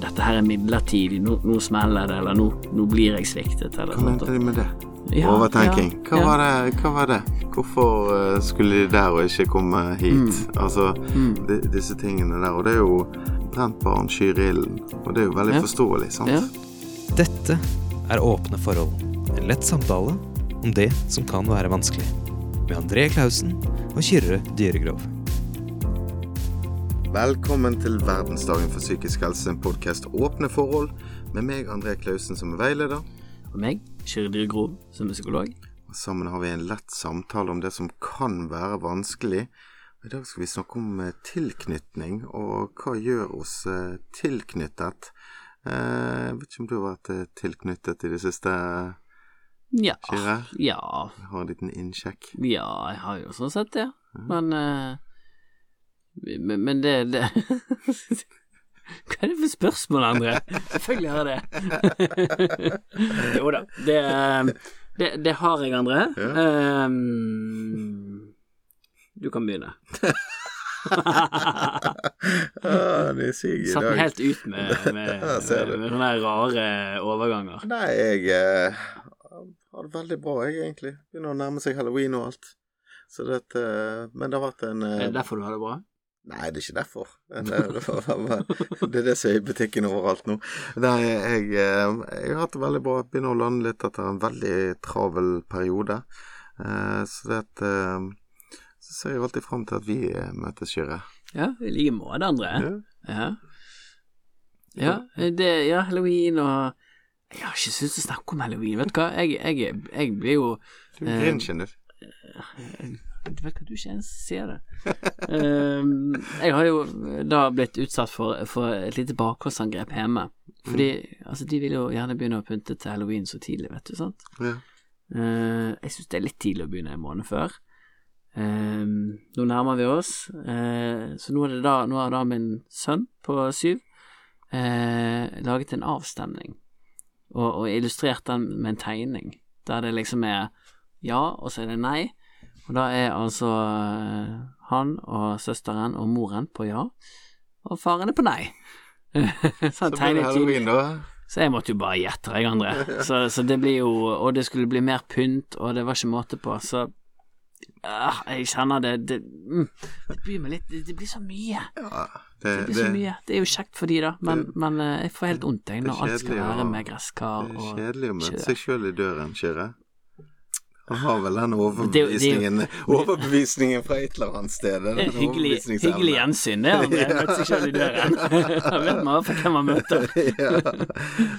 dette her er midlertidig, nå, nå smeller det, eller nå, nå blir jeg sviktet, eller Hva mente de med det? Ja, Overtenking. ja, Hva, ja. Var det, hva var det? Hvorfor eh, skulle de der og ikke komme hit? Altså, Mm. De, disse tingene der. Og det er jo brent barn skyr ilden. Og det er jo veldig Ja. forståelig, sant? Ja. Dette er Åpne forhold. En lett samtale om det som kan være vanskelig. Med André Klausen og Kyrre Dyregrov. Velkommen til verdensdagen for psykisk helse, en podkast Åpne forhold, med meg, André Klausen, som er veileder. Og meg, Kyrre Grov, som er psykolog. Og sammen har vi en lett samtale om det som kan være vanskelig. I dag skal vi snakke om eh, tilknytning, og hva gjør oss eh, tilknyttet? Eh, Jeg vet ikke om du har vært eh, tilknyttet i det siste, Ja. Kyrre? Ja. Jeg har en liten innsjekk. Ja, jeg har jo sånn sett det. Men eh, men, men det, det Hva er det for spørsmål, André? Selvfølgelig har det. jo da. Det, eh, det, det har jeg, André. Ehm, du kan begynne. ah, det er syk i Satt meg helt ut med, med, med, med sånne rare overganger. Nei, jeg eh, har det veldig bra, jeg, egentlig. Begynner å nærme seg halloween og alt. Så dette, men det har vært en eh, Er det derfor du har det bra? Nei, det er ikke derfor. Det, er det som er i butikken overalt nå. Nei, jeg, eh, jeg har hatt det veldig bra. Begynner å lande litt etter en veldig travel periode. Eh, Så det at, eh, Så ser jeg alltid fram til at vi møtes, Kyrre. Ja, i like måte, André. Ja. Ja. Ja, det, ja, halloween og Jeg har ikke syntes å snakke om halloween. Vet du hva, jeg, jeg, jeg blir jo Du er grinchen, du. Du vet hva, du ikke ens ser det. um, jeg har jo da blitt utsatt for, for et lite bakholdsangrep hjemme. Fordi altså, de vil jo gjerne begynne å pynte til halloween så tidlig, vet du, sant. Ja. Uh, jeg syns det er litt tidlig å begynne en måned før. Um, nå nærmer vi oss, uh, så nå, er det da, nå har da min sønn på syv eh, laget en avstemning, og, og illustrert den med en tegning, der det liksom er ja, og så er det nei. Og da er altså eh, han og søsteren og moren på ja, og faren er på nei. så Så han blir det halloween, da. Så jeg måtte jo bare gjette deg, André. Så, så det blir jo Og det skulle bli mer pynt, og det var ikke måte på, så ah, Jeg kjenner det Det, mm, det blir meg litt det, det blir så mye. Ja, Det det, blir så mye. Det er jo kjekt for de, da, men, men eh, jeg får helt vondt, jeg, når alt skal være med gresskar og det er kjedelig å møte seg sjøl i døren, Kyrre. Han har vel den Det er det er overbevisningen Overbevisningen fra et eller annet sted. Det er hyggelig, hyggelig gjensyn, det, André. Møte seg sjøl i døren. Da vet man i hvert fall hvem man møter. ja.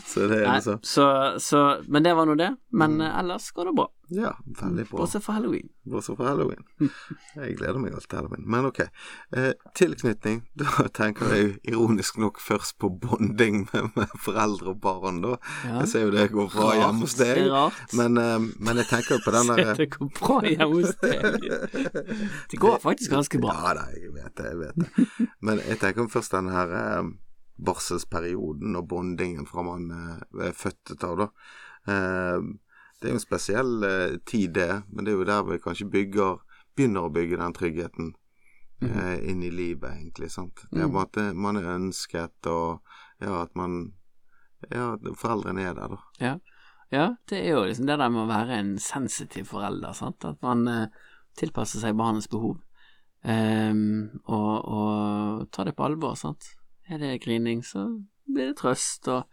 Så det er Nei, liksom så, så Men det var nå det. Men Mm. eh, ellers går det bra. Ja, veldig bra. Bortsett fra halloween. Bortsett fra halloween. Jeg gleder meg alltid til halloween. Men ok. Eh, tilknytning. Da tenker jeg ironisk nok først på bonding med, med foreldre og barn, da. Ja. Jeg ser jo det går bra hjemme hos Det deg. rart. Men, eh, men jeg tenker jo på den der Det går bra hjemme hos deg. Det går faktisk ganske bra. Ja da, jeg vet det, jeg vet det. Men jeg tenker først den her eh, barselsperioden og bondingen fra man eh, er født av, da. Eh, det er jo en spesiell eh, tid, det, men det er jo der vi kanskje bygger begynner å bygge den tryggheten eh, inn i livet, egentlig. sant? Det er Mhm. bare at man er ønsket, og ja, at man Ja, foreldrene er der, da. Ja. ja, det er jo liksom det der med å være en sensitiv forelder, sant. At man eh, tilpasser seg barnets behov, Um, og, og tar det på alvor, sant. Er det grining, så blir det trøst, og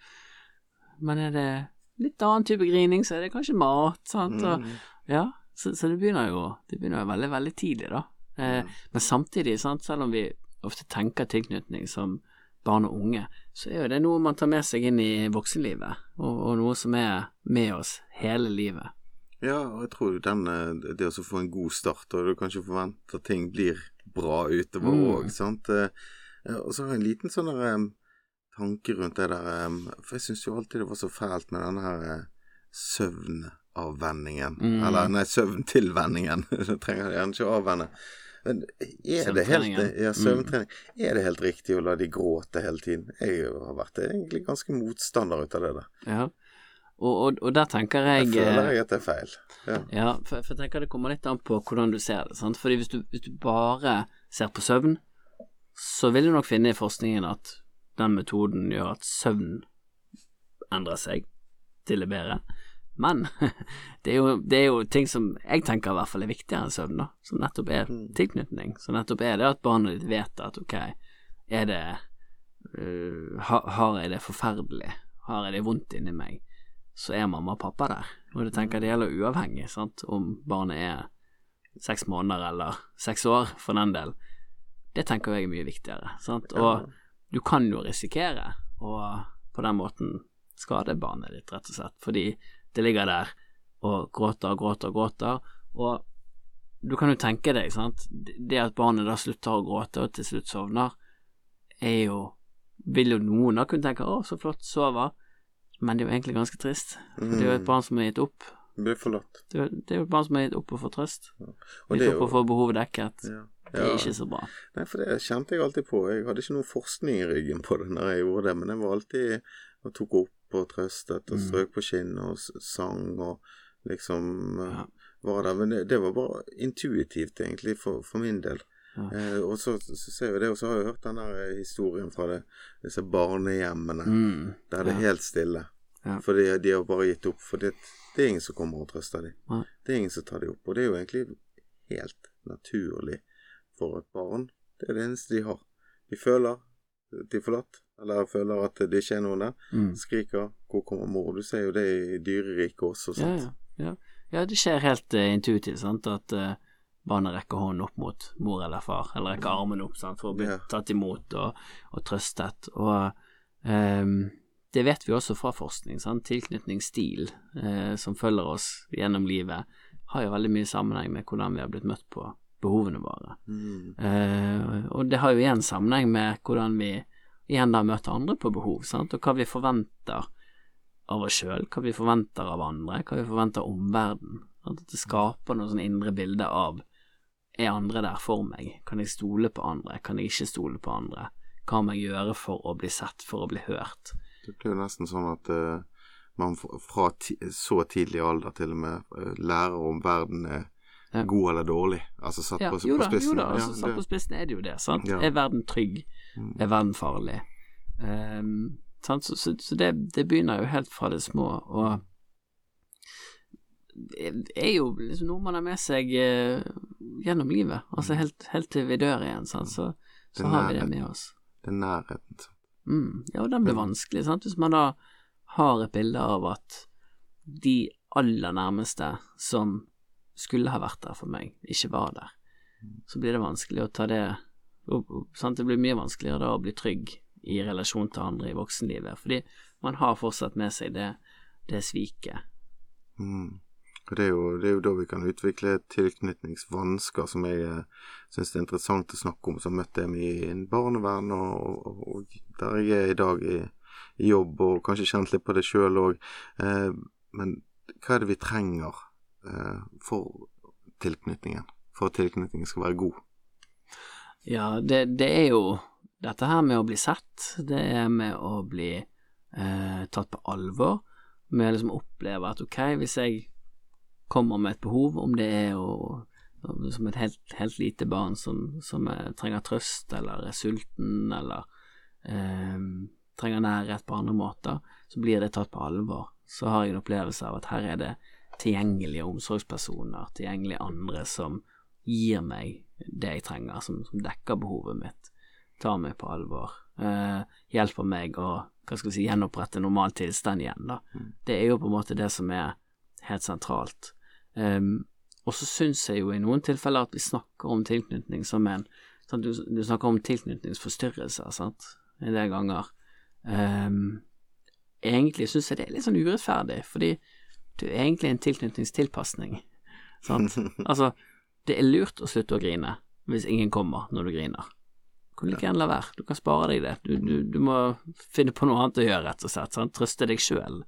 Men er det litt annen type grining, så er det kanskje mat, sant. Og, Mm. Ja, så, så det begynner jo Det begynner jo veldig, veldig tidlig, da. Eh, Men samtidig, sant, selv om vi ofte tenker tilknytning som barn og unge, så er jo det noe man tar med seg inn i voksenlivet, og, og noe som er med oss hele livet. Ja, og jeg tror jo den eh, Det å få en god start, og du kanskje forventer at ting blir bra utover Mm. sant. Eh, eh, Og så har jeg en liten sånn der eh, tanke rundt det der For jeg syns jo alltid det var så fælt med denne her eh, søvnavvenningen. Mm. Eller nei, søvntilvenningen. Du trenger gjerne ikke å avvenne. Men er det helt Ja, Mm. Er det helt riktig å la de gråte hele tiden? Jeg har vært egentlig ganske motstander ut av det der. Ja. Og, og, og der tenker Jeg jeg, føler eh, jeg at det er feil. Ja. Ja, for, for jeg tenker det kommer litt an på hvordan du ser det. Sant? Fordi hvis du, hvis du bare ser på søvn, så vil du nok finne i forskningen at den metoden gjør at søvn endrer seg til det bedre. Men det er, jo, det er jo ting som jeg tenker i hvert fall er viktigere enn søvn, da. Som nettopp er tilknytning. Som nettopp er det at barnet ditt vet at ok, er det uh, har, jeg det forferdelig? Har jeg det vondt inni meg? Så er mamma og pappa der. Og det tenker jeg det gjelder uavhengig, sant, om barnet er seks måneder eller seks år, for den del. Det tenker jeg er mye viktigere, sant. Og du kan jo risikere å på den måten skade barnet ditt, rett og slett, fordi det ligger der og gråter og gråter og gråter, og du kan jo tenke deg, sant, det at barnet da slutter å gråte og til slutt sovner, er jo Vil jo noen da kunne tenke 'Å, så flott, sover', men det er jo egentlig ganske trist. For det er jo et barn som har gitt opp. Blir forlatt. Det er er jo et barn som har gitt opp å få trøst. Og Gitt er opp å får få behovet dekket. ja. Det er ikke så bra. Nei, for det kjente jeg alltid på. Jeg hadde ikke noe forskning i ryggen på det når jeg gjorde det, men jeg var alltid og tok opp og trøstet og Mm. strøk på kinnet og sang og liksom eh, Ja. var der. Men det, det var bare intuitivt, egentlig, for, for min del. Ja. Eh, og så, så ser vi det, og så har jeg hørt den der eh, historien fra det, disse barnehjemmene Mm. der det er helt stille. Ja. For de har bare gitt opp. For det, det er ingen som kommer og trøster dem. Det er ingen som tar dem opp. Og det er jo egentlig helt naturlig for et barn. Det er det eneste de har. De føler de er forlatt, eller føler at det ikke er noen der. Mm. Skriker 'Hvor kommer mor?' Du ser jo det i dyreriket også. Sant? ja, ja. ja, det skjer helt uh, intuitivt, sant, at uh, barnet rekker hånden opp mot mor eller far, eller rekker armen opp sant, for å bli Ja. tatt imot og, og trøstet. Og ehm, det vet vi også fra forskning. Sant? Tilknytningsstil eh, som følger oss gjennom livet, har jo veldig mye sammenheng med hvordan vi har blitt møtt på behovene våre. Mm. Eh, og det har jo igjen sammenheng med hvordan vi igjen da møter andre på behov, sant? og hva vi forventer av oss sjøl, hva vi forventer av andre, hva vi forventer av omverdenen. At det skaper noe sånn indre bilde av er andre der for meg, kan jeg stole på andre, kan jeg ikke stole på andre, hva må jeg gjøre for å bli sett, for å bli hørt. Det blir jo nesten sånn at uh, man fra så tidlig alder til og med uh, lærer om verden er Ja. god eller dårlig. Altså satt Ja, på, jo på spissen. jo da, altså, satt det- på spissen er det jo det, sant. Er verden trygg? Mm. Er verden farlig? Um, sant? Så, så, så det, det begynner jo helt fra det små, og det er jo liksom noe man har med seg uh, gjennom livet, altså helt, helt til vi dør igjen, sant? så, så Den har vi det med oss. Er nærheten. Mm, ja, og den blir Mm. vanskelig, sant, hvis man da har et bilde av at de aller nærmeste som skulle ha vært der for meg, ikke var der, så blir det vanskelig å ta det sant? Det blir mye vanskeligere da å bli trygg i relasjon til andre i voksenlivet, fordi man har fortsatt med seg det, det sviket. Mm. Og det er, jo, det er jo da vi kan utvikle tilknytningsvansker, som jeg eh, syns er interessant å snakke om, møtte jeg dem i barnevern, og, og, og der jeg er i dag i, i jobb, og kanskje kjent litt på det sjøl òg. Eh, men hva er det vi trenger for tilknytningen? For at tilknytningen skal være god? Ja, det, det er jo dette her med å bli sett, det er med å bli eh, tatt på alvor, med å liksom oppleve at ok, hvis jeg kommer med et behov, om det er å som et helt, helt lite barn som, som eh, trenger trøst, eller er sulten, eller eh, trenger nærhet på andre måter, så blir det tatt på alvor. Så har jeg en opplevelse av at her er det tilgjengelige omsorgspersoner, tilgjengelige andre som gir meg det jeg trenger, som, som dekker behovet mitt, tar meg på alvor, eh, hjelper meg å hva skal vi si, gjenopprette normal tilstand igjen. Da. Det er jo på en måte det som er helt sentralt. Um, og så syns jeg jo i noen tilfeller at vi snakker om tilknytning som en sant? Du, du snakker om tilknytningsforstyrrelser, sant, en del ganger. Um, egentlig syns jeg det er litt sånn urettferdig, fordi det er egentlig en tilknytningstilpasning. Sant? altså, det er lurt å slutte å grine hvis ingen kommer når du griner. Du kan like gjerne la være, du kan spare deg det. Du, du, du må finne på noe annet å gjøre, rett og slett. Sant? Trøste deg sjøl.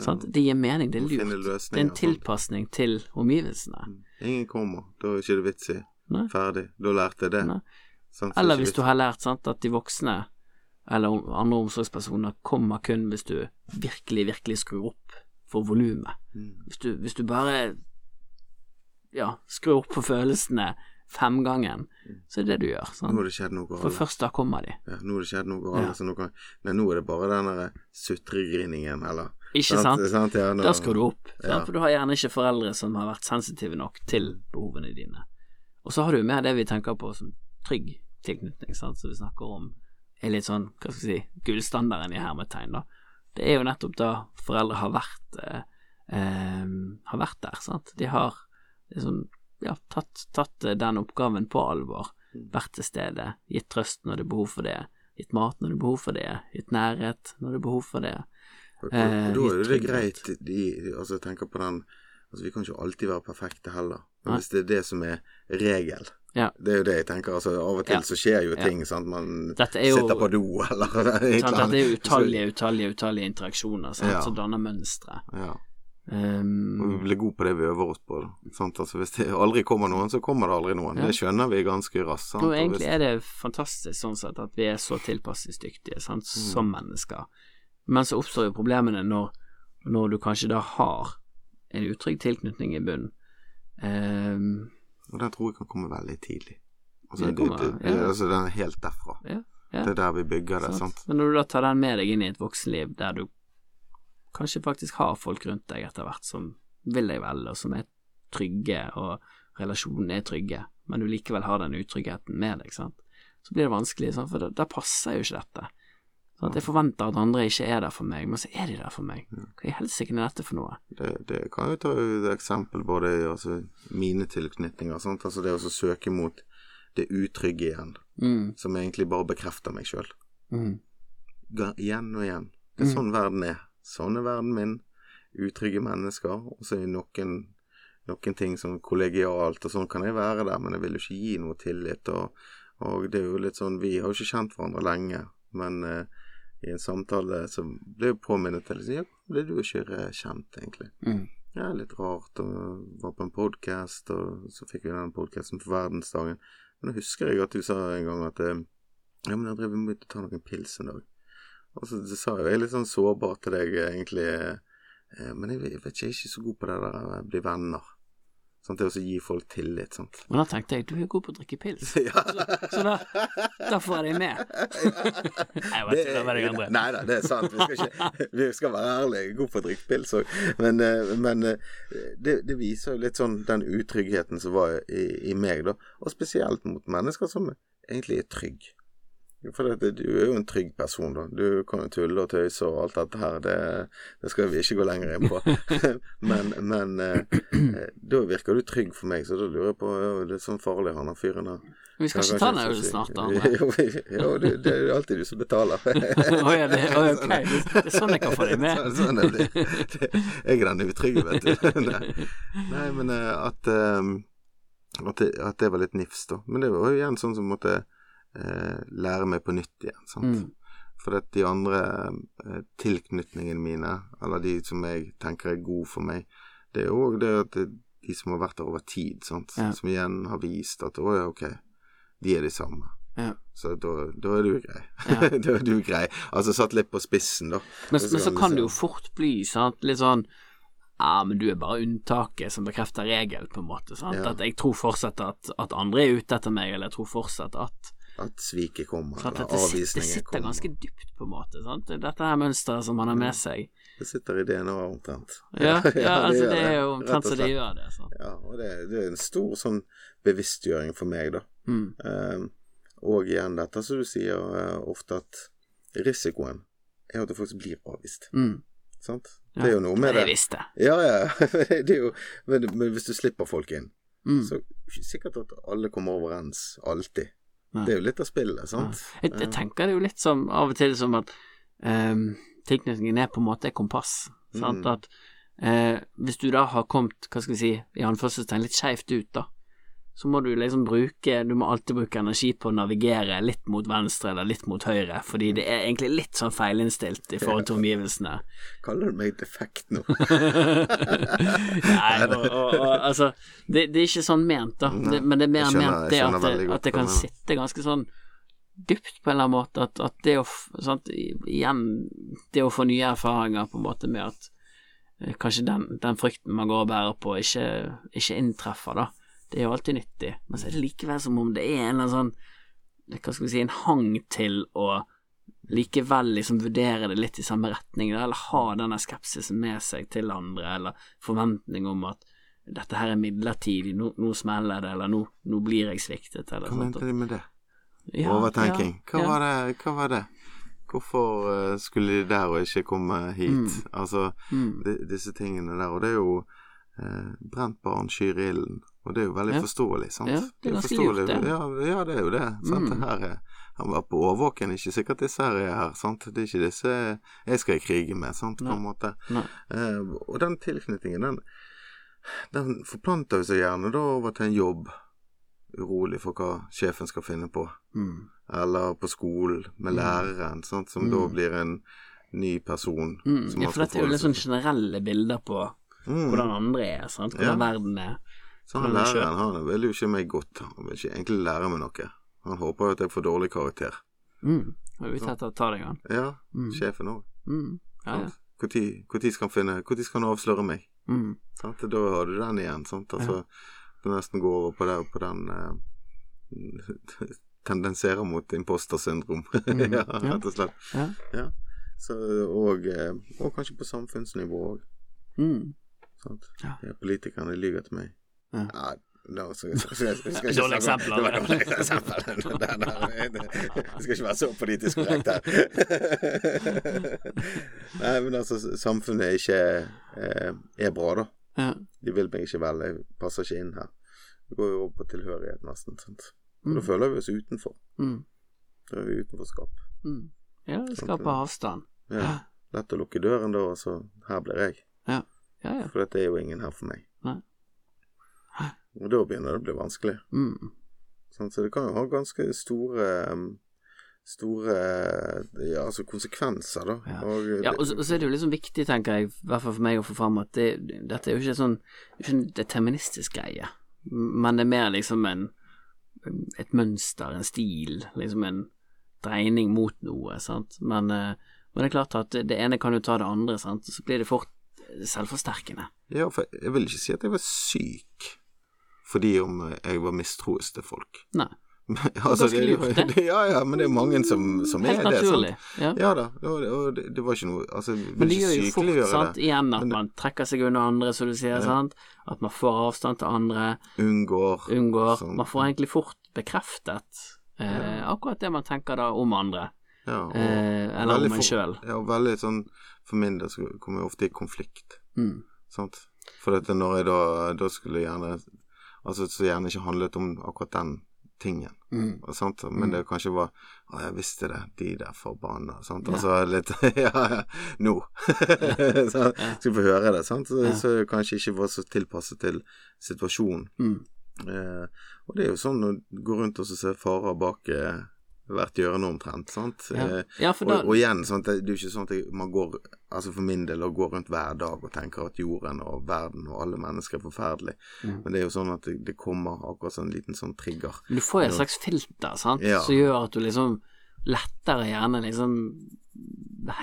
Sant? Det gir mening, det er lurt. Det er en tilpasning til omgivelsene. Ingen kommer, da er ikke det vits i. Ferdig. Da lærte jeg det. Nei. Sant? Så Eller er hvis du har lært sant, at de voksne eller andre omsorgspersoner kommer kun hvis du virkelig, virkelig skrur opp for volumet. Mm. Hvis, du, hvis du bare ja, skrur opp på følelsene femgangen, så er det det du gjør. Nå har det skjedd noe For først da kommer de. Ja, nå har det skjedd noe galt. Ja. så nå, kan, nei, nå er det bare den derre sutregriningen, eller Ikke sant? sant ja, nå- Da skal du opp. Ja. For du har gjerne ikke foreldre som har vært sensitive nok til behovene dine. Og så har du mer det vi tenker på som trygg tilknytning, sant? som vi snakker om er litt sånn, hva skal vi si, gullstandarden i hermetegn, da. Det er jo nettopp da foreldre har vært eh, eh, har vært der, sant. De har liksom, ja, tatt, tatt eh, den oppgaven på alvor, vært til stede, gitt trøst når det er behov for det, gitt mat når det er behov for det, gitt nærhet når det er behov for det. Og, og, Eh, og da er det greit de, Altså, jeg tenker på den Altså, vi kan ikke alltid være perfekte heller. Men hvis det er det som er regel Ja. Det er jo det jeg tenker. Altså, av og til Ja. så skjer jo ting, sant. Man jo- sitter på do, eller Sant, Dette er jo utallige, utallige, utallige interaksjoner sant, Ja. som danner mønstre. Ja. Um, Og vi blir gode på det vi øver oss på. Sant? Altså, hvis det aldri kommer noen, så kommer det aldri noen. Ja. Det skjønner vi ganske raskt. sant? og egentlig er det fantastisk sånn sett at vi er så tilpasningsdyktige sant, Mm. som mennesker. Men så oppstår jo problemene når, når du kanskje da har en utrygg tilknytning i bunnen. Um, Og den tror jeg kan komme veldig tidlig. Altså, Det kommer, det, det, ja. altså den er helt derfra. ja, ja, Det er der vi bygger det, sant. Men når du da tar den med deg inn i et voksenliv der du kanskje faktisk har folk rundt deg etter hvert som vil deg vel, og som er trygge, og relasjonene er trygge, men du likevel har den utryggheten med deg, sant, så blir det vanskelig, sant? for da passer jo ikke dette. Sant? Jeg forventer at andre ikke er der for meg, men så er de der for meg. Hva i helsike er dette for noe? Det, det kan jo ta et eksempel både i altså, mine tilknytninger. Sant? Altså det å søke mot det utrygge igjen, Mm, som egentlig bare bekrefter meg sjøl. mm, Igjen og igjen. Det er Mm. sånn verden er. Sånn er verden min. Utrygge mennesker. Og så er det noen, noen ting som kollegialt, og sånn kan jeg være der, men jeg vil jo ikke gi noe tillit. Og, og det er jo litt sånn Vi har jo ikke kjent hverandre lenge, men eh, i en samtale så ble jeg påminnet til liksom, Ja, ble du ikke eh, kjent, egentlig? mm, Ja, litt rart, og var på en podkast, og så fikk vi den podkasten for verdensdagen. Men da husker jeg at du sa en gang at eh, Ja, men jeg drev med å ta noen pils en dag. Og så, så sa jo jeg er litt sånn sårbar til deg, egentlig, eh, men jeg, jeg vet ikke, jeg er ikke så god på det der å bli venner. Sant, til å gi folk tillit, sant. Men da tenkte jeg, du er god på å drikke pils, ja. så da, da får jeg deg med. Jeg vet ikke, var det andre. Nei da, det er sant. Vi skal, ikke, vi skal være ærlige. God på å drikke pils òg. Men, eh, men eh, det, det viser jo litt sånn den utryggheten som var i, i meg, da. Og spesielt mot mennesker som egentlig er trygge. For det, du er jo en trygg person, da. Du kan jo tulle og tøyse og alt dette her. Det, det skal vi ikke gå lenger inn på. men men eh, eh, da virker du trygg for meg, så da lurer jeg på ja, Det er sånn farlig, han har fyren her? Vi skal ikke ta den ølen snart, da. Jo, jo det, det er jo alltid du som betaler. oh, ja, det, oh, okay. Det er sånn jeg kan få deg med. Sånn, sånn er det. Jeg er den utrygge, vet du. Nei, men eh, at, um, at, det, at det var litt nifs, da. Men det var jo igjen sånn som måtte eh, lære meg på nytt igjen, sant. Mm. For at de andre eh, tilknytningene mine, eller de som jeg tenker er gode for meg, det er òg det at det, de som har vært der over tid, sant. Ja. Som igjen har vist at å ja, ok, de er de samme. Ja. Så da, da er du grei. Ja. da er du grei. Altså satt litt på spissen, da. Men, men så kan det jo fort bli sant, litt sånn Ja, men du er bare unntaket som bekrefter regelen, på en måte. Sant? Ja. At jeg tror fortsatt at, at andre er ute etter meg, eller jeg tror fortsatt at At sviket kommer, sånn, eller avvisningen sitter, det sitter kommer. ganske dypt, på en måte. Sant? Dette her mønsteret som man har med seg. Det sitter i DNA omtrent. Ja, ja, altså det, det er jo omtrent så det gjør det. Så. Ja, og det, det er en stor sånn bevisstgjøring for meg, da. Mm. Um, og igjen dette som du sier uh, ofte, at risikoen er at du faktisk blir avvist. Mm. Sant? Ja, Det er jo noe med det visste. Ja, ja. det er jo, men, men hvis du slipper folk inn, Mm. så er sikkert at alle kommer overens alltid. Det er jo litt av spillet, sant? Jeg, jeg tenker det jo litt som av og til som at um, tilknytningen er på en måte et kompass. Sant? Mm. At uh, hvis du da har kommet, hva skal vi si, i anførselstegn litt skeivt ut, da, så må du liksom bruke Du må alltid bruke energi på å navigere litt mot venstre eller litt mot høyre, fordi det er egentlig litt sånn feilinnstilt i forhold til omgivelsene. Kaller du meg defekt nå? Nei, og, og, og altså det, det er ikke sånn ment, da, det, men det er mer skjønner- ment det at det, at det kan du sitte ganske sånn dypt på en eller annen måte, at, at det å sant, igjen det å få nye erfaringer på en måte med at eh, kanskje den, den frykten man går og bærer på, ikke, ikke inntreffer, da. Det er jo alltid nyttig, men så er det likevel som om det er en eller annen sånn Hva skal vi si, en hang til å likevel liksom vurdere det litt i samme retning, eller ha denne skepsisen med seg til andre, eller forventning om at dette her er midlertidig, nå, nå smeller det, eller nå, nå blir jeg sviktet, eller Hva sånt. mente de med det? Ja, Overtenking. Hva, ja, ja. Var det, hva var det? Hvorfor eh, skulle de der og ikke komme hit? Mm. Altså, Mm. De, disse tingene der. Og det er jo eh, Brent barn skyr ilden. Og det er jo veldig Ja. forståelig, sant? Ja, det er ganske lurt, det. Ja, ja, det er jo det. Sant? Mm. Her er, han var på årvåken, ikke sikkert disse her er her. Sant? Det er ikke disse jeg skal i krige med, sant, på en måte. Eh, og den tilknytningen, den, den forplanter seg gjerne da over til en jobb. Urolig for hva sjefen skal finne på. Mm. Eller på skolen med læreren, sant, som Mm. da blir en ny person. Mm. Ja, for dette er jo litt sånn generelle bilder på mm. hvordan andre er, sant, hvordan verden er. Så han læreren han vil jo ikke meg godt. Han vil ikke egentlig lære meg noe. Han håper jo at jeg får dårlig karakter. Mm. Og er ute etter det ta deg an. Ja, Mm. sjefen òg. Mm. Ja, ja. Når skal han finne Når skal han avsløre meg? Mm. Sant? Da har du den igjen. Sant? Altså, Du nesten går over på, det, på den eh, Tendenserer mot impostersyndrom. Mm, ja, ja. rett og slett. Ja. Så, og, eh, og kanskje på samfunnsnivå òg. Mm. Sant? Ja. Ja, politikerne lyver til meg. Ja. Ja, nå skal, skal, jeg, skal, skal ikke Dårlig eksempel, Det var dårlig eksempel. Skal ikke være så politisk korrekt her. Nei, men altså, samfunnet ikke eh, er bra, da. Ja. De vil meg ikke vel, jeg passer ikke inn her. Det går jo over på tilhørighet, nesten. Sant? Mm. da føler vi oss utenfor. Mm. Da er vi utenforskap. Mm. Ja, det skaper avstand. Ja. Lett å lukke døren da, og så her blir jeg. Ja, ja. For dette er jo ingen her for meg. Nei. Og da begynner det å bli vanskelig. Mm. Sånn, Så det kan jo ha ganske store um, Store ja, altså konsekvenser, da. Ja. Og, Ja, og så, og så er det jo liksom viktig, tenker jeg, i hvert fall for meg å få fram at det, dette er jo ikke sånn ikke en deterministisk greie, men det er mer liksom en et mønster, en stil, liksom en dreining mot noe, sant. Men, eh, men det er klart at det ene kan jo ta det andre, sant, og så blir det fort selvforsterkende. Ja, for jeg vil ikke si at jeg var syk fordi om jeg var mistroisk til folk. Nei. altså, ganske lurt, det. det, ja, ja, men det er mange som, som er det. Sant? Ja. Ja da, og, og det, det var ikke noe Altså, Men det gjør jo fort, sant, det. igjen at Men man trekker seg unna andre, som du sier, sant, at man får avstand til andre, Unngår unngår Sånn. Man får egentlig fort bekreftet eh, akkurat det man tenker da om andre, ja, og, eh, eller om en sjøl. Ja, og veldig sånn For min del så kommer jeg ofte i konflikt. Mm. Sant? For dette når jeg da Da skulle jeg gjerne Altså så gjerne ikke handlet om akkurat den tingen. Mm. Men det kanskje var Å, jeg visste det. De der forbanna. Sant? Ja. Altså litt Ja, ja. Nå. så, Skal få høre det. Sant? Så, Ja. så kanskje ikke var så tilpasset til situasjonen. Mm. Eh, og det er jo sånn å gå rundt og se farer bak eh, hvert hjørne omtrent. Sant? Ja. Eh, ja, da og, og igjen, sant? det er jo ikke sånn at jeg, man går Altså for min del å gå rundt hver dag og tenker at jorden og verden og alle mennesker er forferdelig. Mm. Men det er jo sånn at det, det kommer akkurat sånn en liten sånn trigger. Du får jo et slags filter, sant, Ja. som gjør at du liksom lettere gjerne liksom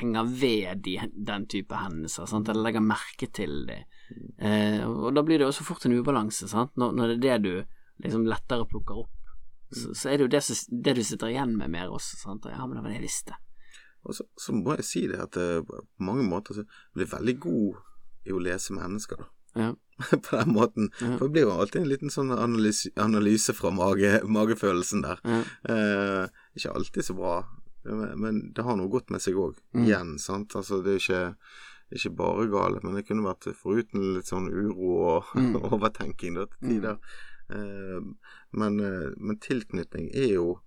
henger ved de, den type hendelser, sant, eller legger merke til det. Eh, og da blir det også fort en ubalanse, sant, når, når det er det du liksom lettere plukker opp. Så, så er det jo det, som, det du sitter igjen med mer også, sant. Ja, men det var det jeg visste. Og så, så må jeg si det at eh, på mange måter så blir jeg veldig god i å lese mennesker, da. Ja. på den måten. Ja. For det blir jo alltid en liten sånn analyse, analyse fra mage, magefølelsen der. Ja. Eh, ikke alltid så bra, men, men det har noe godt med seg òg. Mm. Igjen, sant. Altså det er ikke, ikke bare gale, men det kunne vært foruten litt sånn uro og Mm. overtenking da, til tider. Eh, men, eh, men tilknytning er jo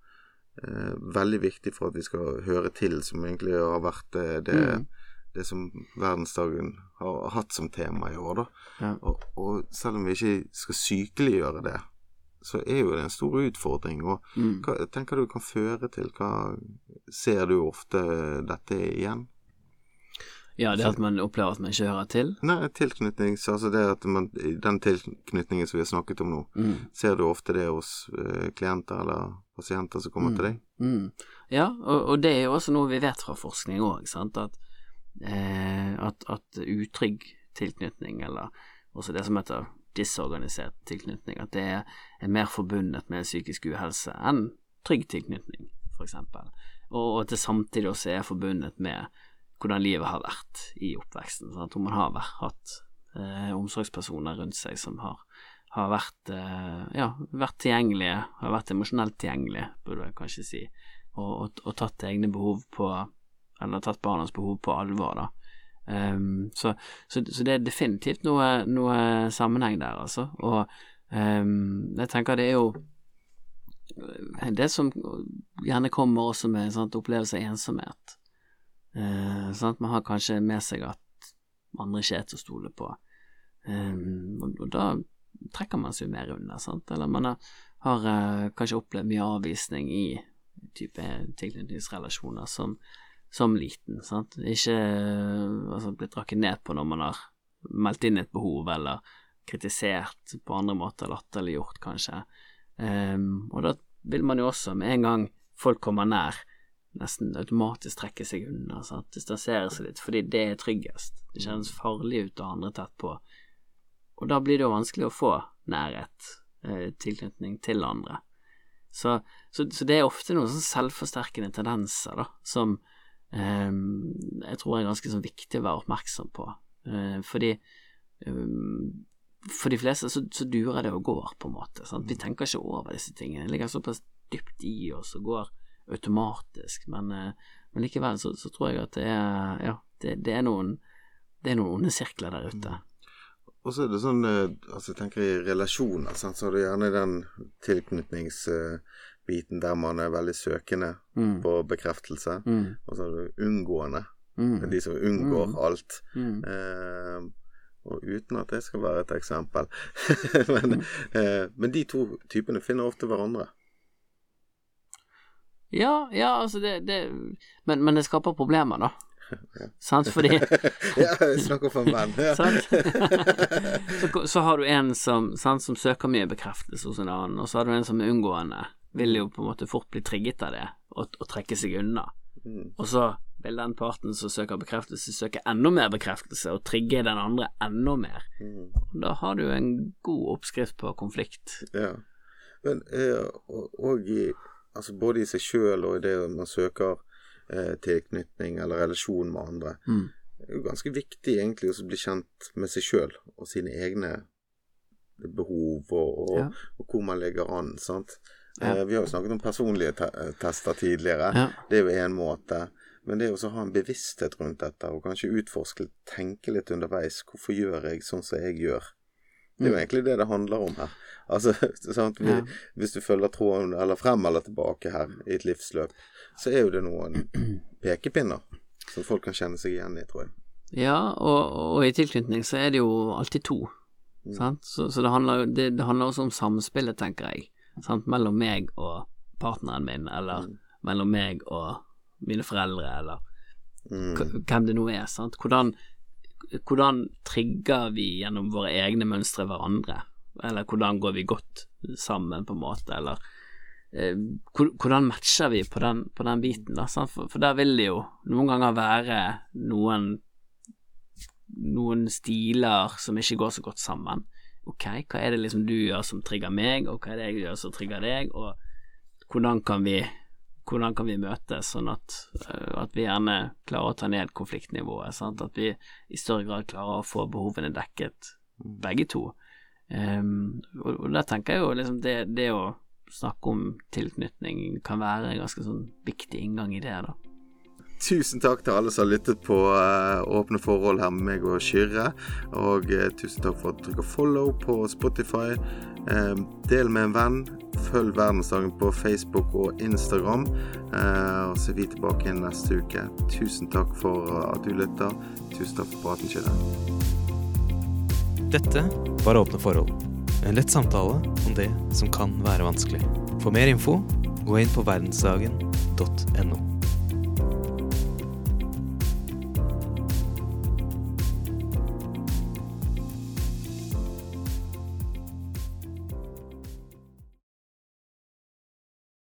eh, veldig viktig for at vi skal høre til, som egentlig har vært det, Mm. det som verdensdagen har hatt som tema i år. Ja. Og, og selv om vi ikke skal sykeliggjøre det, så er jo det en stor utfordring. Og Mm. hva tenker du kan føre til? Hva ser du ofte dette igjen? Ja, det at man opplever at man ikke hører til. Nei, tilknytning, så altså det at man, den tilknytningen som vi har snakket om nå, Mm. ser du ofte det hos eh, klienter eller pasienter som kommer til deg? Mm. Ja, og, og det er jo også noe vi vet fra forskning òg, sant, at, eh, at, at utrygg tilknytning, eller også det som heter disorganisert tilknytning. At det er, er mer forbundet med psykisk uhelse enn trygg tilknytning, eksempel. Og, og at det samtidig også er forbundet med hvordan livet har vært i oppveksten. Sant? Om man har vært, hatt eh, omsorgspersoner rundt seg som har, har vært, eh, ja, vært tilgjengelige, har vært emosjonelt tilgjengelige, burde jeg kanskje si, og, og, og tatt egne behov på Eller tatt barnas behov på alvor, da. Um, så, så, så, det er definitivt noe, noe sammenheng der, altså. Og um, jeg tenker det er jo det som gjerne kommer også med sant, opplevelse av ensomhet. Uh, at Man har kanskje med seg at andre ikke er til å stole på, um, og, da trekker man seg mer unna, sant. Eller man har, har uh, kanskje opplevd mye avvisning i type tilknytningsrelasjoner som som liten. Sant? Ikke altså, blitt rakket ned på når man har meldt inn et behov, eller kritisert på andre måter, latterliggjort, kanskje. Og da vil man jo også, med en gang folk kommer nær, nesten automatisk trekker seg unna, sant? distansere seg litt, fordi det er tryggest. Det kjennes farlig ut å ha andre tett på. Og da blir det jo vanskelig å få nærhet, eh, tilknytning til andre. Så, så, så, det er ofte noen sånn selvforsterkende tendenser da, som, eh, jeg tror er ganske sånn viktig å være oppmerksom på. Eh, fordi eh, for de fleste så, så, durer det og går, på en måte. Sant? Vi tenker ikke over disse tingene. Det ligger såpass dypt i oss og går automatisk. Men, eh, men likevel så, så, tror jeg at det er, ja, det, det, er noen, det er noen onde sirkler der ute. Mm. Og så er det sånn eh, altså jeg tenker i relasjoner, så er det gjerne den tilknytningsbiten der man er veldig søkende mm. på bekreftelse, mm. og så er det unngående. Mm. De som unngår mm. alt. Eh, og uten at det skal være et eksempel. men, eh, men, de to typene finner ofte hverandre. Ja, ja, altså det, det men, men, det skaper problemer, da. Ja. Sant, fordi Ja, snakker for menn. Ja. så, så, har du en som, sant, som søker mye bekreftelse hos en annen, og så har du en som er unngående vil jo på en måte fort bli trigget av det og, og trekke seg unna. Mm. Og så vil den parten som søker bekreftelse, søke enda mer bekreftelse og trigge den andre enda mer. Mm. Da har du en god oppskrift på konflikt. Ja, men eh, og, og i, altså både i seg sjøl og i det man søker eh, tilknytning eller relasjon med andre, mm. det er ganske viktig egentlig å bli kjent med seg sjøl og sine egne behov og, og, ja. og hvor man ligger an. sant? Ja. Eh, vi har jo snakket om personlige te tester tidligere. Ja. Det er jo én måte. Men det å ha en bevissthet rundt dette, og kanskje utforske, tenke litt underveis. Hvorfor gjør jeg sånn som jeg gjør? Det er jo mm. egentlig det det handler om her. Altså, sant? Vi, ja. Hvis du følger tråden eller frem eller tilbake her i et livsløp, så er jo det noen pekepinner som folk kan kjenne seg igjen i, tror jeg. Ja, og, og i tilknytning så er det jo alltid to. Mm. Så, så det, handler, det, det handler også om samspillet, tenker jeg sant, mellom meg og partneren min, eller mm. mellom meg og mine foreldre, eller mm. hvem det nå er. Sant? Hvordan, hvordan trigger vi gjennom våre egne mønstre hverandre? Eller hvordan går vi godt sammen, på en måte, eller eh, hvordan matcher vi på den, på den biten, da? For, for, der vil det jo noen ganger være noen noen stiler som ikke går så godt sammen. Ok, hva er det liksom du gjør som trigger meg, og hva er det jeg gjør som trigger deg, og hvordan kan vi hvordan kan vi møtes, sånn at, uh, at vi gjerne klarer å ta ned konfliktnivået. Sant? At vi i større grad klarer å få behovene dekket, begge to. Um, og, og der tenker jeg jo liksom det, det, å snakke om tilknytning kan være en ganske sånn viktig inngang i det, da. Tusen takk til alle som har lyttet på uh, Åpne forhold her med meg og Kyrre. Og uh, tusen takk for at du trykker follow på Spotify. Uh, del med en venn. Følg Verdensdagen på Facebook og Instagram. og så er vi tilbake igjen neste uke. Tusen takk for at du lytter. Tusen takk for praten, Kyrre. Dette var Åpne forhold. En lett samtale om det som kan være vanskelig. For mer info, gå inn på verdensdagen.no.